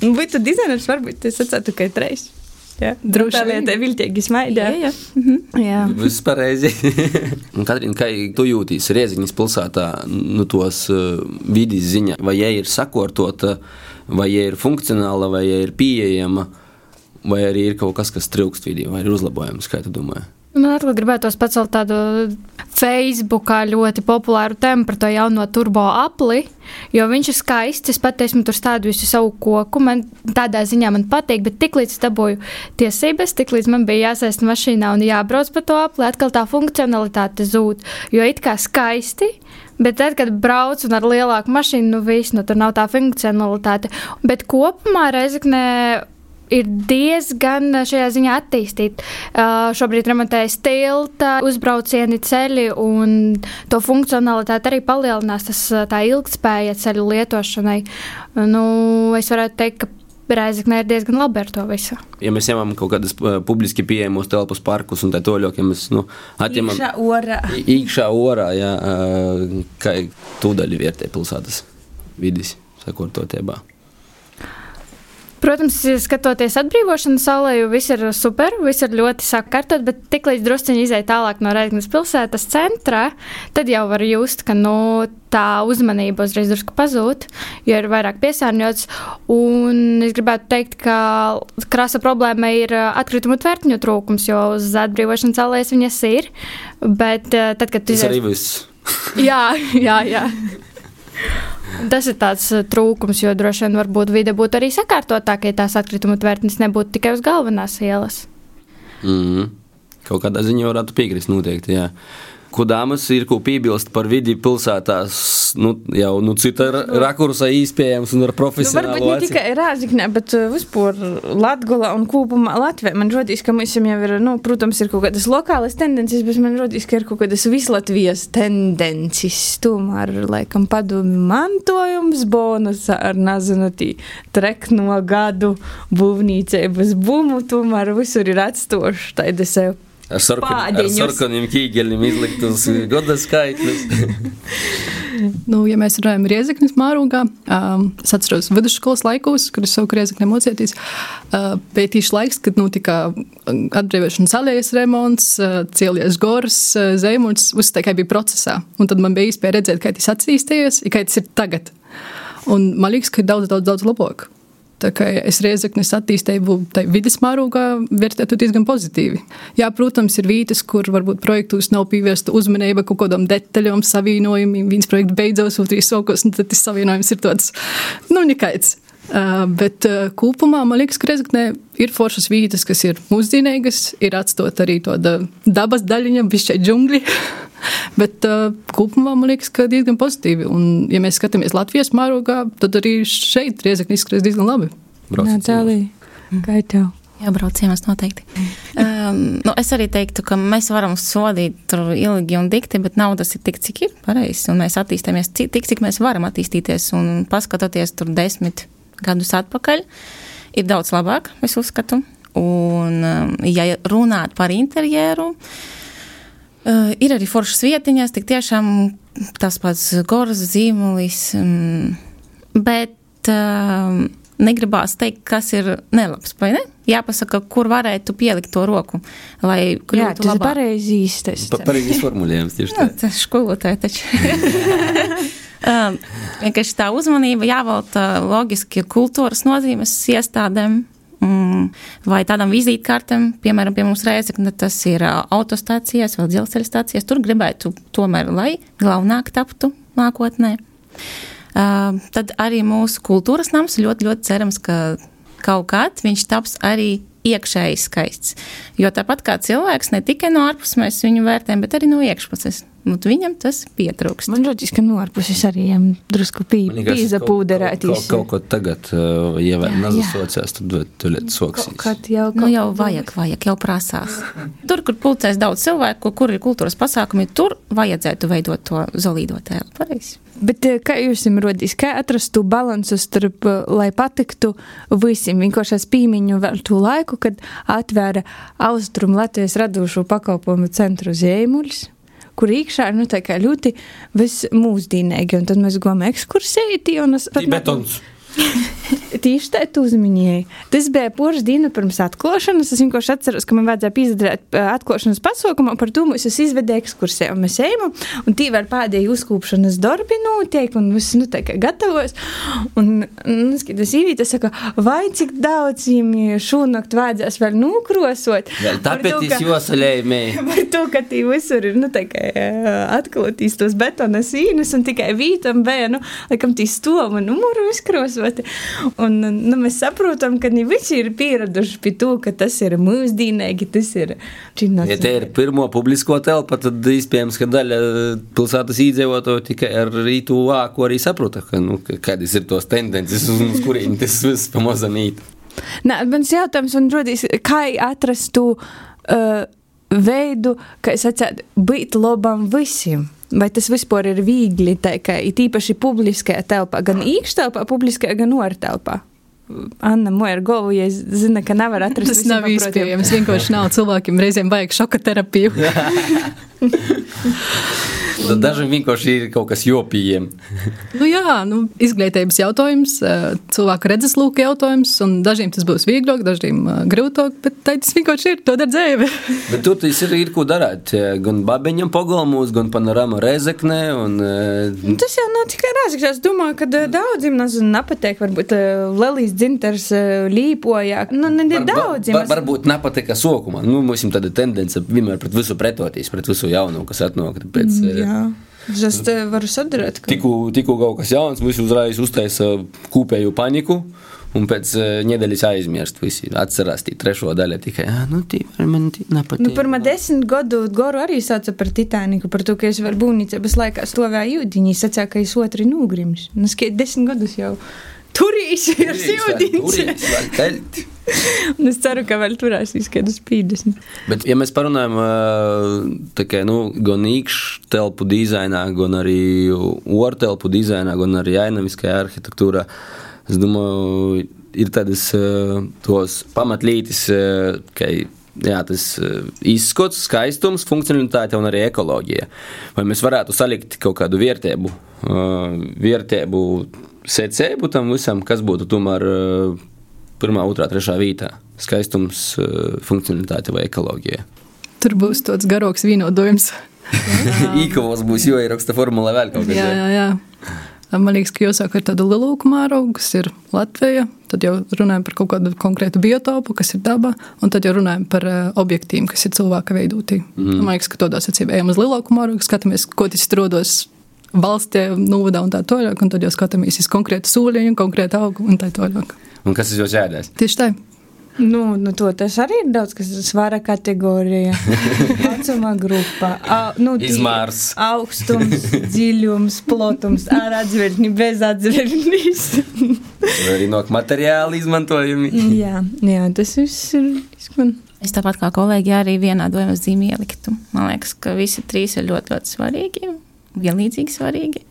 Būtu dizainers, varbūt es atceru, ka ir trīs. Jā, droši vien. Tā viltīgi smaida. Jā, jā. Mhm. jā. Viss pareizi. Katrīna, kā tu jūties Rieziņas pilsētā, nu tos uh, vidas ziņā, vai ja ir sakortota, vai ja ir funkcionāla, vai ja ir pieejama, vai arī ir kaut kas, kas trūkst vidī, vai ir uzlabojams, kā tu domā? Man atkal gribētos pacelt tādu Facebookā ļoti populāru tēmu par to jauno turbo apli, jo viņš ir skaists. Es pat esmu tur stādījusi savu koku. Man tādā ziņā man patīk, bet tiklīdz dabūju tiesības, tiklīdz man bija jāsēst mašīnā un jābrauc pa to apli, atkal tā funkcionalitāte zūd. Jo it kā skaisti, Bet tad, kad brauc ar lielāku mašīnu, nu viss, nu tur nav tā funkcionalitāte. Bet kopumā Reizekne ir diezgan šajā ziņā attīstīta. Uh, šobrīd remontējas tilta, uzbraucieni ceļi, un to funkcionalitāti arī palielinās tas, tā ilgspēja ceļu lietošanai. Nu, es varētu teikt, ka Reizekne ir diezgan labi ar to visu. Ja mēs ņemam kaut kādas publiski pieejamas telpas parkus un tā toļok, ja mēs nu, atņemam Iekšā orā. Iekšā orā, jā, kā tūdaļi vērtē pilsētas vidis, sakortotībā. Protams, skatoties atbrīvošanas saulē, jau viss ir super, viss ir ļoti sakārtot, bet tiklīdz drusciņi izēja tālāk no Reizeknas pilsētas centra, tad jau var just, ka nu, tā uzmanība uzreiz drusku pazūd, jo ir vairāk piesārņots. Un es gribētu teikt, ka krāsa problēma ir atkritumu tvērtņu trūkums, jo uz atbrīvošanas alēs viņas ir. Bet tad, kad tu Tas izies- arī viss. Jā, jā, jā. Tas ir tāds uh, trūkums, jo droši vien varbūt vide būtu arī sakārtotāka, ja tās atkrituma tvērtnes nebūtu tikai uz galvenās ielas. Mm. Kaut kādā ziņā varētu piekrist noteikti, jā. Ko dāmas ir ko piebilst par vidi pilsētās, nu, jau nu, cita ra- rakursa iespējams un ar Nu, profesionālu varbūt ne tikai Rāzaknē, bet uh, vispār Latvijā un kopumā Latvijā. Man rodīs, ka mums jau ir, nu, protams, ir kaut kādas lokālas tendences, bet man rodīs, ka ir kaut kādas vislatvijas tendences. Tomēr, laikam, padomju mantojums, bonus ar, nezinu, tī trekno gadu būvniecības bumu, tomēr visur ir atstoši tāda sev. Ar sarkan- ar sarkaniem ķīģeļiem izliktas gada skaitļus. Nu, ja mēs runājam par Riezeknas mārūgā, um, es atceros vidusskolas laikos, kad es savu Riezeknē mocēties. Uh, bija tieši laiks, kad notika atbrīvošanas alējas remonts, uh, cielies gors, uh, zemuļs, viss tā kā bija procesā. Un tad man bija iespēja redzēt, kā tas attīstījies, kā tas ir tagad. Un man liekas, ka ir daudz, daudz, daudz labāk. Tā kā es Riezeknes attīstību vidas mārūgā vērtētu diezgan pozitīvi. Jā, protams, ir vietas, kur varbūt projektos nav pievērsta uzmanība kaut kādam detaļām, savienojumiem. Viens projekts beidzās, otrs sākās, un tad tas savienojums ir tāds, nu, nekaids. Bet kopumā man liekas, ka Rezeknē ir foršas vietas, kas ir mūsdienīgas, ir atstot arī tāda dabas daļiņa, bišķai džungļi. bet uh, kopumā man liekas, ka diezgan pozitīvi. Un, ja mēs skatāmies Latvijas mērogā, tad arī šeit Rezekne izskatās diezgan labi. Nā, tālī. Kā tev? Jā, braucienās noteikti. Um, nu, es arī teiktu, ka mēs varam sodīt tur ilgi un dikti, bet naudas ir tik, cik ir pareizi. Un mēs attīstāmies tik, cik mēs varam attīstīties. Un paskatoties tur desmit gadus atpakaļ, ir daudz labāk, es uzskatu. Un, um, ja runāt par interjeru, uh, ir arī foršas vietiņas, tik tiešām tas pats Goras zīmolis. Um, bet um, negribās teikt, kas ir nelabs, vai ne? Jāpasaka, kur varētu pielikt to roku, lai Jā, kļūtu tas ir labāk. pareizi īstais. Pa- Pareizs formulējums tieši tā. Jā, tas skolotāji taču. vienkārši tā uzmanība jāvelta logiski kultūras nozīmes iestādēm. Mm, vai tādam vizītkartēm, piemēram, pie mums Rēzekne, tas ir autostācijas vai dzelzceļa stācijas. Tur gribētu tomēr, lai galvenāk taptu nākotnē. Uh, tad arī mūsu kultūras nams ļoti, ļoti cerams, ka kaut kad viņš taps arī iekšēji skaists. Jo tāpat kā cilvēks, ne tikai no ārpuses mēs viņu vērtējam, bet arī no iekšpuses. Viņam tas pietrūkst. Man liekas, ka no ārpuses arī jām drusku pī- Man liekas, kaut-. Kaut, kaut ko tagad, uh, ja vēl Jā, nezasocās, tad tu ļoti Kaut soksīs. kad jau, Nu, jau vajag, vajag, jau prasās. Tur, kur pulcēs daudz cilvēku, kur ir kultūras pasākumi, tur vajadzētu veidot to zelīdo tēlu. Pareizi. Bet eh, kā jūs jums rodīs, kā atrast to balansu starp, eh, lai patiktu visiem? Vienkārši es pīmiņu vēl to laiku, kad atvēra Austrum Latvijas radošo pakalpojumu centru Zēmuļs, kur iekšā ir nu, ļoti vismūsdīnīgi, un tad mēs gājām ekskursēti, un es pat ne- Betons. Tieši tā, tu uzminēji. Tas bija poras diena pirms atklāšanas. Es vienkārši atceros, ka man vajadzēja izdarīt atklāšanas pasaukumu, par to mums izvedēja ekskursiju. Un mēs ejam, un tī vēl pēdējā uzkūpšanas darbi notiek, un viss nu, tā kā gatavos. Un, nu, skaties, īvīte saka, vai cik daudz viņiem šonakt vajadzēs vēl nokrosot. Vēl tāpēc es josalējumē. Par to, ka tī visur ir nu, tā kā, atklātīs tos betona sīnus, un tikai vītam bija, nu, laikam, tī stova numuru izkrosoti. Un, nu, mēs saprotam, ka visi ir pieraduši pie to, ka tas ir mūsdīnīgi, tas ir činās. Ja te ir pirmo publisko telpa, tad iespējams, ka daļa pilsētas iedzīvotāju tikai ar rītu vāku arī saprota, ka, nu, kādas ir tos tendences, un uz kuriem tas viss pamazām īt. Nē, mans jautājums man rodīs, kā atrast to uh, veidu, kā es atsētu, būt labam visiem. Vai tas vispār ir viegli, tā kā it īpaši publiskajā telpā, gan iekštelpā, publiskajā, gan ārtelpā? Anna Moja galvu, ja es zinu, ka nevar atrast Tas visiem nav iespējams. Vienkārši nav cilvēkiem reizēm vajag šoka terapiju. Tad dažiem vienkārši ir kaut kas jopījiem. Nu, jā, nu, izglītības jautājums, cilvēku redzeslūka jautājums, un dažiem tas būs vieglāk, dažiem grūtāk, bet tā tas vienkārši ir, to dar dzīve. Bet tur tas ir, ir ko darīt. Gan babeņam pagalmos, gan panorāma rezeknē. Un, uh, Tas jau nav tikai rāzakts. Es domāju, ka daudziem nezinu, nepatīk, varbūt Lelijas dzintars līpojā. Nu, ne var- daudziem. var- Varbūt nepatika sokumā. Nu, mums ir tāda tendence vienmēr pret visu pretoties, pret visu jaunu, kas atnāk. Pēc, Mm, Jā. Es te varu sadarīt. ka- Tikko tikko kaut kas jauns, visi uzreiz uztaisa kopēju paniku. Un pēc uh, nedēļas aizmirst, visi atcerās tī trešo daļu. Tikai, ah, nu, tī man tī nepatīk. Nu, pirmā desmit gadu goru arī sauca par Titaniku, par to, ka es varu būvniecības laikā stāvēju ūdeņā. Es sacīju, ka es otru nogrims. Nu, skie desmit gadus jau turīs ir ūdeņš. Un es ceru, ka vēl turēsīs kādus 50. Bet, ja mēs parunājam kā, nu, gan iekštelpu dizainā, gan arī ortelpu dizainā, gan arī ainamiskajā arhitektūrā, es domāju, ir tādas pamatlītis, ka jā, tas izskats, skaistums, funkcionalitāte un arī ekoloģija. Vai mēs varētu salikt kaut kādu vērtību, vērtību secību tam visam, kas būtu tomēr ā, pirmā, otrā, trešā vietā - skaistums, ā, funkcionalitāte vai ekoloģija. Tur būs tāds garāks vienotājums. Īkavos būs jāieraksta formula vēl kaut Jā, kādā. jā, jā. Man liekas, ka jūs sākat ar tādu lielu mērogu, kas ir Latvija. Tad jau runājam par kaut kādu konkrētu biotopu, kas ir dabā, un tad jau runājam par uh, objektiem, kas ir cilvēka veidoti. Mm. Man liekas, ka tādā secībā ejam uz lielāku mērogu, skatāmies, ko tas rodas valstī, novadā un tā tālāk, un tad jau skatāmies uz konkrētu sūliņu, konkrētu augu un tā tālāk. Un kas ir jūs jādēs? Tieši tā. Nu, nu, to tas arī ir daudz, kas ir svara kategorija, vecuma grupa, au, nu, Izmērs. augstums, dziļums, plotums, ar atzvertni, bez atzvertnis. Arī no materiāla izmantojumi? jā, jā, tas viss ir. izskan. Es tāpat kā kolēģi arī vienādojumu zīmē ieliktu. Man liekas, ka visi trīs ir ļoti, ļoti svarīgi, vienlīdzīgi svarīgi.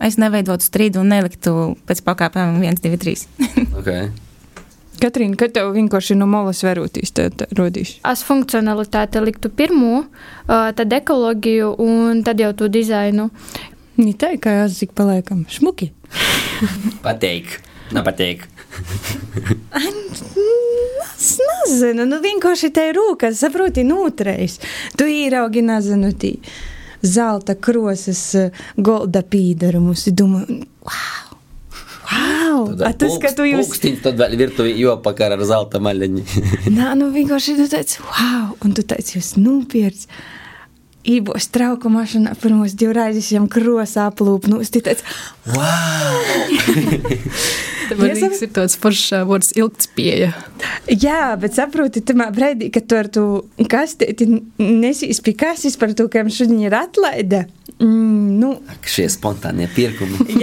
Es neveidotu strīdu un neliktu pēc pakāpēm 1, 2, 3. Okay. Katrīna, kad tev vienkārši no molas verūtīs, tad rodīs. Es funkcionalitāti liktu pirmo, tad ekoloģiju un tad jau to dizainu. Nē, tā kā jāsaka, paliekam šmuki. Pateik. Nepateik. Es nezinu, nu vienkārši te ir rūkas, saproti, nūtreis. Tu īraugi, nezinu, tī zelta krosas eh, golda pīdarumus. Domā, wow! Wow! A tas, ka tu jūs... Pūkstiņš tad vēl virtuvī jopakar ar zelta maļaņu. Nā, nu vienkārši tu teici, wow! Un tu teici, jūs nūpierts.Ībos trauku mašīnā pirmos divreizes jām krosā aplūpnūs. Tu teici, Man Ja liekas, ir tāds foršs ā, vārds ilgtspēja. Jā, bet saproti, tamā brīdī, kad tu ar to kastēti nesīs pie kases par to, kam šodien ir atlaide. Mm, nu, Ak, šie spontānie pirkumi.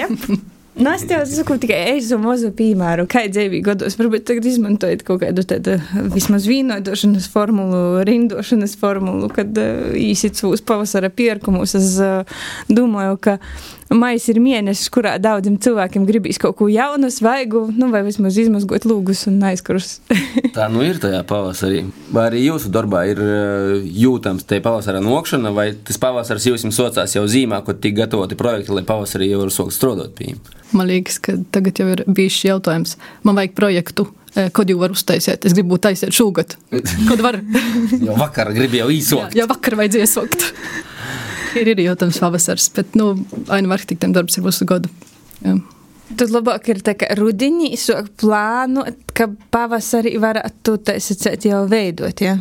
Jā. Nu, es saku tikai eizu mazu piemēru, kā dzīvī gados. Varbūt tagad izmantojot kaut kādu tādu vismaz vīnodošanas formulu, rindošanas formulu, kad uh, īsit savus pavasara pirkumus. Es uh, domāju, ka mais ir mēnesis, kurā daudziem cilvēkiem gribīs kaut ko jaunu, svaigu, nu, vai vismaz izmazgot lūgus un aizkurus. Tā nu ir tajā pavasarī. Vai arī jūsu darbā ir eh, jūtams te pavasara nokšana, vai tas pavasars jums socās jau zīmē, kad tik gatavoti projekti, lai pavasarī jau var sākt strādāt pie jums? Man liekas, ka tagad jau ir bijis šis jautājums. Man vajag projektu, eh, kad jau var uztaisīt. Es gribu taisīt šogad. Kad var? Jau vakar gribēju jā, īsot. jā, vakar vajadzēja sokt. Ir, ir jautājums pavasars, bet, nu, ainu arhitektiem darbs ir visu gadu. Jā. Tad labāk ir tā, ka rudenī sāk plānot, ka pavasarī varētu taisīt jau veidot, ja?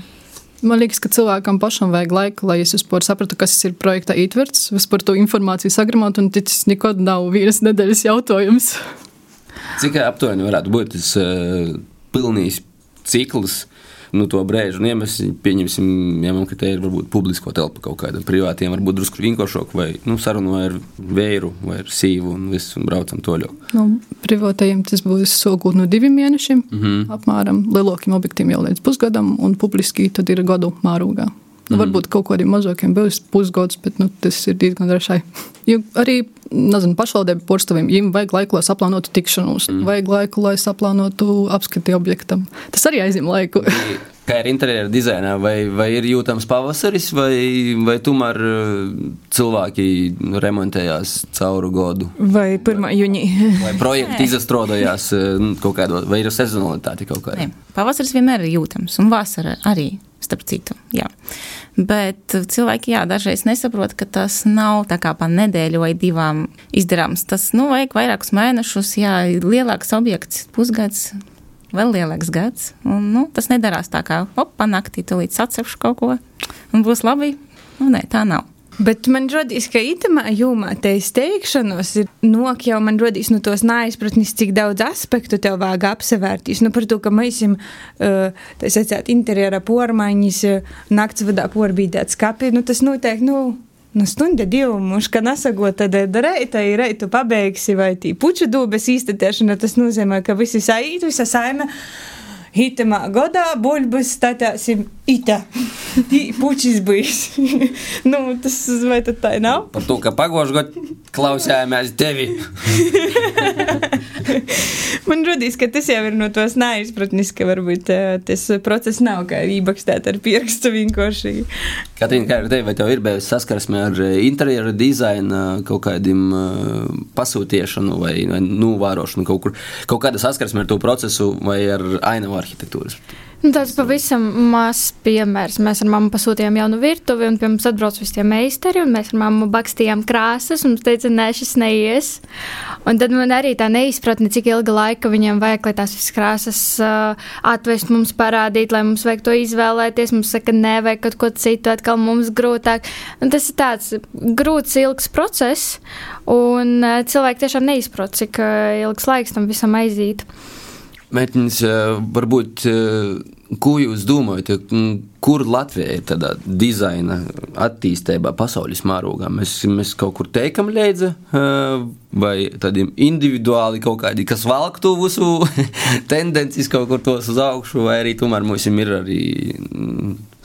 Man liekas, ka cilvēkam pašam vajag laiku, lai es vispār sapratu, kas ir projekta ietverts, vispār to informāciju sagramot, un tas nekad nav vienas nedēļas jautājums. Cik aptuveni varētu būt tas uh, pilnīgs cikls? Nu, to brīdi, un ja mēs pieņemsim, ņemam, ka te ir varbūt publisko telpu kaut kādam privātiem, varbūt drusku vienkāršāk, vai nu, sarunu ar vēju, vai ar sīvu, un viss, un braucam toļo. Nu, privātajiem tas būs sogūt no diviem mēnešiem, mm. -hmm. apmēram lielākiem objektiem jau līdz pusgadam, un publiski tad ir gadu mārūgā. Nu, varbūt kaut kādiem mazākiem būs pusgads, bet nu, tas ir diezgan rašai. Jo arī nezinu, pašvaldību porcelāniem viņiem vajag laiku, lai saplānotu tikšanos, mm. vajag laiku, lai saplānotu apskati objektam. Tas arī aizņem laiku. Kā ir interjera dizainā, vai, vai ir jūtams pavasaris, vai, vai tomēr eh, cilvēki remontējās cauru gadu? Vai pirmā jūnī? Vai projekti izastrodojās eh, kaut kādā, vai ir sezonalitāte kaut kāda? Nē, pavasaris vienmēr ir jūtams, un vasara arī, starp citu. Jā. Bet cilvēki, jā, dažreiz nesaprot, ka tas nav tā kā pa nedēļu vai divām izdarāms. Tas, nu, vajag vairākus mēnešus, jā, lielāks objekts, pusgads, vēl lielāks gads. Un, nu, tas nedarās tā kā, op, panaktī, tu līdz atcepšu kaut ko, un būs labi. Nu, nē, tā nav. Bet man radīs, ka itamā jūmā te izteikšanos ir nok jau man radīs no tos neizpratnis, cik daudz aspektu tev vajag apsevērtīs. Nu, par to, ka mēs esam, uh, tā sacēt, interjera pormaiņas, uh, nakts vadā porbīdēt skapi, nu, tas noteikti, nu, nu, stunda divu mušu, ka nesagot, tad reita, reitu pabeigsi vai tī puču dūbes īstatēšana, tas nozīmē, ka visi saīt, visa saime. Hitamā godā buļbuļs statāsim ita. Tī pučis bijis. nu, tas vai tad tā nav? Par to, ka pagošu gadu klausījāmies tevi. Man rodīs, ka tas jau ir no tos neizpratnis, ka varbūt uh, tas process nav kā ībakstēt ar pierakstu vienkārši. Katrīna, kā ar tevi, vai tev ir bijusi saskarsme ar interjera dizaina kaut kādiem pasūtiešanu vai, vai novērošanu kaut kur? Kaut kāda saskarsme ar to procesu vai ar ainavu arhitektūras? Nu, tāds pavisam mazs piemērs. Mēs ar mammu pasūtījām jaunu virtuvi, un pie mums atbrauc visi tie meistari, un mēs ar mammu bakstījām krāsas, un mums teica, nē, šis neies. Un tad man arī tā neizpratne, cik ilga laika viņiem vajag, lai tās visas krāsas uh, atvest mums parādīt, lai mums vajag to izvēlēties. Mums saka, nē, vajag kaut ko citu, atkal mums grūtāk. Un tas ir tāds grūts, ilgs process, un uh, cilvēki tiešām neizprot, cik uh, ilgs laiks tam visam aiziet. Meitiņas, varbūt, ko jūs domājat, kur Latvija ir tādā dizaina attīstībā, pasaules mērogā? Mēs, mēs kaut kur teikam līdzi, vai tādiem individuāli kaut kādi, kas valk to visu tendences kaut kur tos uz augšu, vai arī tomēr mums ir arī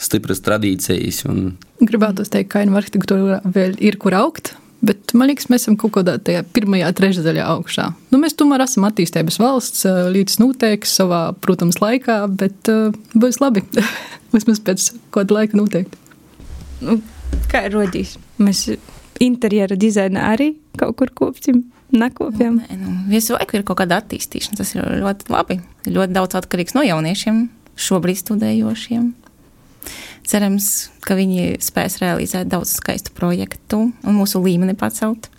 stipras tradīcijas. Un... Gribētu teikt, ka kainu arhitektūra vēl ir kur augt. Bet man liekas, mēs esam kaut kādā tajā pirmajā trešdaļā augšā. Nu, mēs tomēr esam attīstības valsts, līdz noteikti savā, protams, laikā, bet uh, būs labi. Vismaz pēc kāda laika noteikti. Nu, kā ir rodījis? Mēs interjera dizainā arī kaut kur kopsim. Nekopjam. Nu, nu, visu laiku ir kaut kāda attīstīšana. Tas ir ļoti labi. Ļoti daudz atkarīgs no jauniešiem, šobrīd studējošiem. Cerams, ka viņi spēs realizēt daudz skaistu projektu un mūsu līmeni pacelt.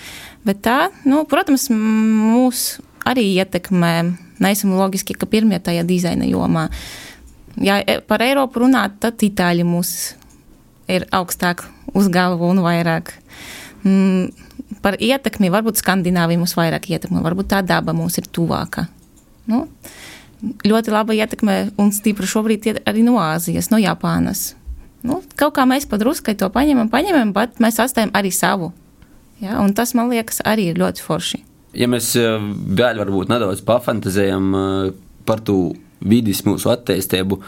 Bet tā, nu, protams, mūs arī ietekmē. Neesam loģiski, ka pirmie tajā dizaina jomā. Ja par Eiropu runāt, tad Itāļi mūs ir augstāk uz galvu un vairāk. Mm, par ietekmi varbūt Skandināvija mūs vairāk ietekmē, varbūt tā daba mums ir tuvāka. Nu, ļoti laba ietekme un stipra šobrīd arī no Āzijas, no Japānas. Nu, kaut kā mēs padruskai to paņemam, paņemam, bet mēs atstājam arī savu. Ja, un tas, man liekas, arī ir ļoti forši. Ja mēs eh, vēl varbūt nedaudz pafantazējam eh, par to vidus mūsu attīstību,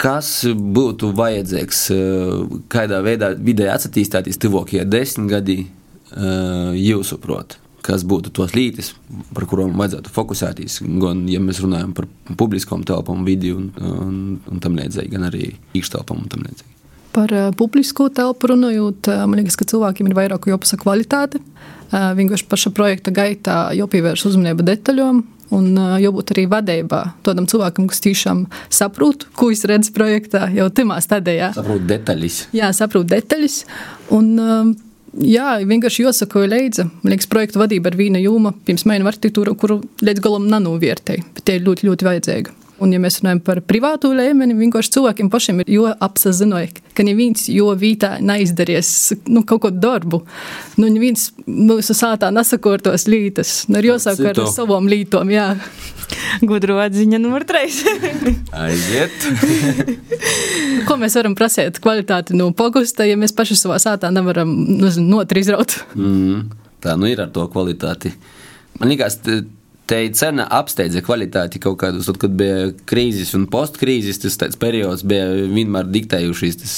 kas būtu vajadzīgs, eh, kādā veidā vidē attīstīties tuvākajā desmitgadī, jūsuprāt? Kas būtu tos lītis, par kurām vajadzētu fokusēties. Gan, ja mēs runājam par publiskām telpām, vidi un, un, un tam līdzīgi, gan arī iekštelpām un tam līdzīgi. Par publisko telpu runājot, man liekas, ka cilvēkiem ir vairāk jāpasaka kvalitāte. Vienkārši paša projekta gaitā jāpievērš uzmanība detaļām. Un jābūt arī vadībā tādam cilvēkam, kas tiešām saprot, ko viņš redz projektā, jau tajā stadijā. Saprot detaļas. Jā, saprot detaļas. Un, Jā, vienkārši jāsako līdzi. Man liekas, projekta vadība ir viena jūma, pirms mēneša kuru līdz galam nenovērtēja, bet tie ir ļoti, ļoti vajadzīga. Un, ja mēs runājam par privātu līmeni, vienkārši cilvēkiem pašiem ir jāapzinās, ka neviens jo vietā neizdarīs nu, kaut kādu darbu. Nu, neviens mūsu sātā nesakortos lītas. Nu, ir jāsāk ar savām lītām. Jā. Gudru atziņa numur 3. Aiziet! Ko mēs varam prasīt kvalitāti no pogusta, ja mēs paši savā sātā nevaram nezinu, notri izraut? Mm, tā nu ir ar to kvalitāti. Man liekas, Te cena apsteidza kvalitāti kaut kādus, tad, kad bija krīzes un postkrīzes, tas periods bija vienmēr diktējušies tas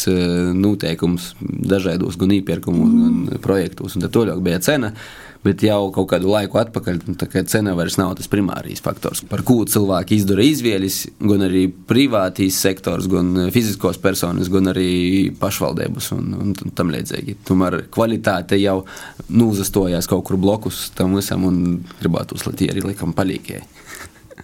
noteikums dažādos gan iepirkumos, mm. gan projektos, un tad toļāk bija cena. Bet jau kaut kādu laiku atpakaļ, nu, cena vairs nav tas primārais faktors, par ko cilvēki izdara izvēles, gan arī privātīs sektors, gan fiziskos personas, gan arī pašvaldības un, un tam līdzīgi. Tomēr kvalitāte jau nūzastojās kaut kur blokus tam visam un gribētu, tie arī likam palīgēji.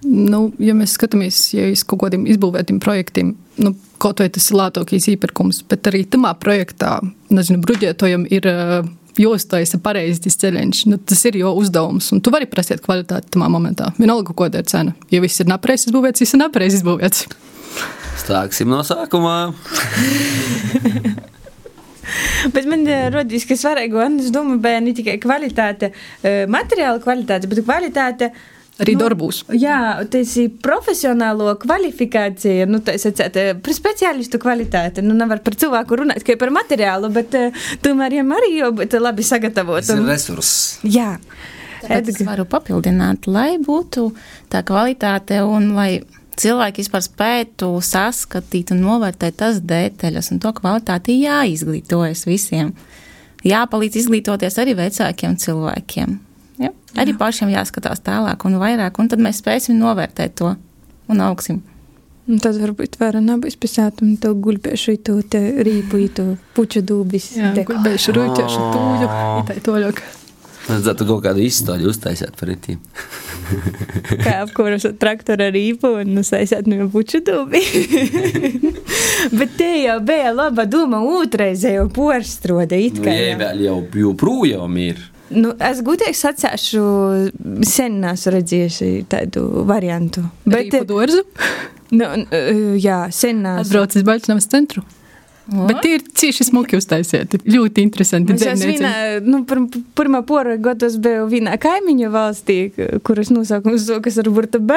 Nu, ja mēs skatāmies ja uz kaut kādiem izbūvētiem projektiem, nu, kaut vai tas ir lētākais īpirkums, bet arī tamā projektā, nezinu, bruģētojam ir jāuztaisa pareizi tas ceļš. Nu, tas ir jau uzdevums, un tu vari prasīt kvalitāti tajā momentā. Vienalga, ko tā ir cena. Ja viss ir nepareizi izbūvēts, viss ir nepareizi izbūvēts. Sāksim no sākuma. Bet man radīs, ka svarīga, un es domāju, ne tikai kvalitāte, materiāla kvalitāte, bet kvalitāte Arī nu, darbos. Jā, tas ir profesionālo kvalifikācija, nu, tā sakot, par speciālistu kvalitāti. Nu, nevar par cilvēku runāt tikai par materiālu, bet tomēr viņam arī jābūt labi sagatavotam. Tas ir resurss. Jā. Tāpēc es varu papildināt, lai būtu tā kvalitāte un lai cilvēki vispār spētu saskatīt un novērtēt tas detaļas un to kvalitāti jāizglītojas visiem. Jāpalīdz izglītoties arī vecākiem cilvēkiem. Arī Jā. pašiem jāskatās tālāk un vairāk, un tad mēs spēsim novērtēt to un augsim. Un tad varbūt var nebūs pisāt, un tev guļbēšu to te rīpu, to puču dūbis. Jā, guļbēšu rūķēšu tūļu, itai toļok. Vajadzētu kaut kādu izstāļu uztaisīt par rītīm. Kā apkuras traktora rīpu un uztaisīt no puču dūbi. Bet te jau bija laba doma otrreizē jau porstrode it kā. Jā, vēl jau joprojām ir. Nu, es gudīgi sacīšu, sen neesmu redzējusi tādu variantu. Bet, Rīpu dārzu? Nu, jā, sen neesmu. Atbraucis Baļķinavas centru. O? Bet tie ir cieši smuki uztaisīti. Ļoti interesanti. Es vienā, nu, pir, pirmā pora gados biju vienā kaimiņu valstī, kuras nosaukums sokas ar burta B.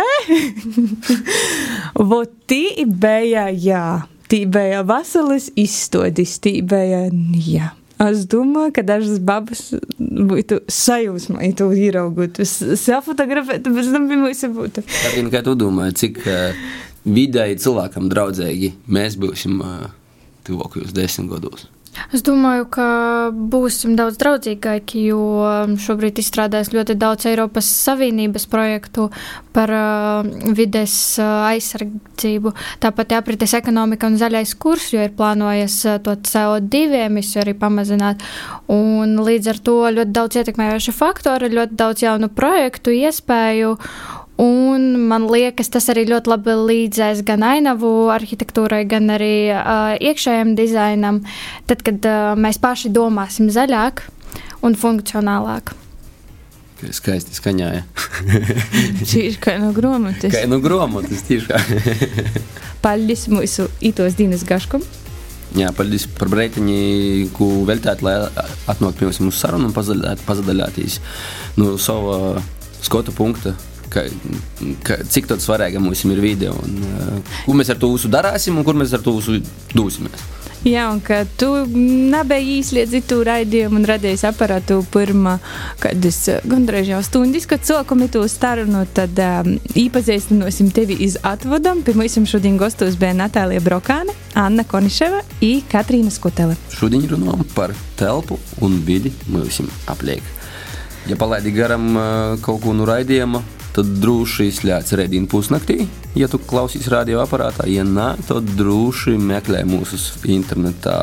Vot tī bija, jā, tī bija vasaras izstodis, tī bija, jā. Es domāju, ka dažas babas būtu sajūsmā, ja tu ieraugotu, safotografētu, bez tam bija mūsu būtu. Kā tu domā, cik uh, vidēji cilvēkam draudzīgi mēs būsim uh, tuvākajos desmit gados? Es domāju, ka būsim daudz draudzīgāki, jo šobrīd izstrādājas ļoti daudz Eiropas Savienības projektu par uh, vides aizsardzību. Tāpat aprites ekonomika un zaļais kurs, jo ir plānojies uh, to CO2 emisiju arī pamazināt. Un līdz ar to ļoti daudz ietekmējošu faktoru, ļoti daudz jaunu projektu, iespēju. Un man liekas, tas arī ļoti labi līdzēs gan ainavu arhitektūrai, gan arī uh, iekšējam dizainam, tad, kad uh, mēs paši domāsim zaļāk un funkcionālāk. Skaisti skaņāja. Šī ir kā no grāmatas. Kā no grāmatas, tieši kā. Paldies mūsu itos dienas gaškam. Jā, paldies par breitiņu, ko veltāt, lai atnāktu pie mums sarunu un pazadaļāties no sava skatu punkta ka, ka, cik svarīga mums ir video, un uh, ko mēs ar to visu darāsim un kur mēs ar to visu dosimies. Jā, un ka tu nebija īslēdzi tu raidījumu un radījis aparātu pirmā, kad es gandrīz jau stundis, kad sākumi to starunu, tad um, īpazīstinosim tevi iz atvadam. Mums šodien gostos bija Natālija Brokāne, Anna Koniševa un Katrīna Skutele. Šodien runājam par telpu un vidi mums apliek. Ja palaidi garam kaut ko no raidījuma, tad droši izslēdz redzējumu pusnaktī, ja tu klausies radioaparātā. Ja nē, tad droši meklē mūsu internetā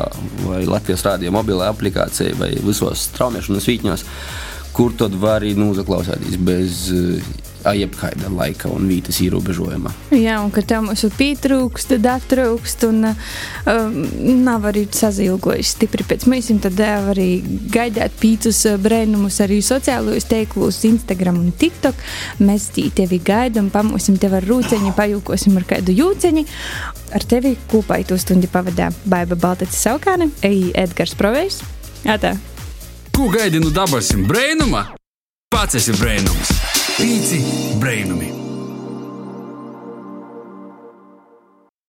vai Latvijas radio mobilā aplikācijā vai visos straumēšanas vītņos, kur tad var arī noklausīties bez jebkāda laika un vītas ierobežojuma. Jā, un ka tev mums ir pietrūkst, tad attrūkst, un um, nav arī sazilgojis stipri pēc mēs, tad var arī gaidāt pīcus brēnumus arī sociālajos teiklus, Instagram un TikTok. Mēs tevi gaidām, pamosim tev ar rūceņu, pajūkosim ar kādu jūceņu. Ar tevi kopā to stundu pavadā Baiba Baltacis Saukāne, Eija Edgars Provejs. Atā! Ko gaidi no dabasim brēnuma? Pats esi brēnums! Pīci brainumi!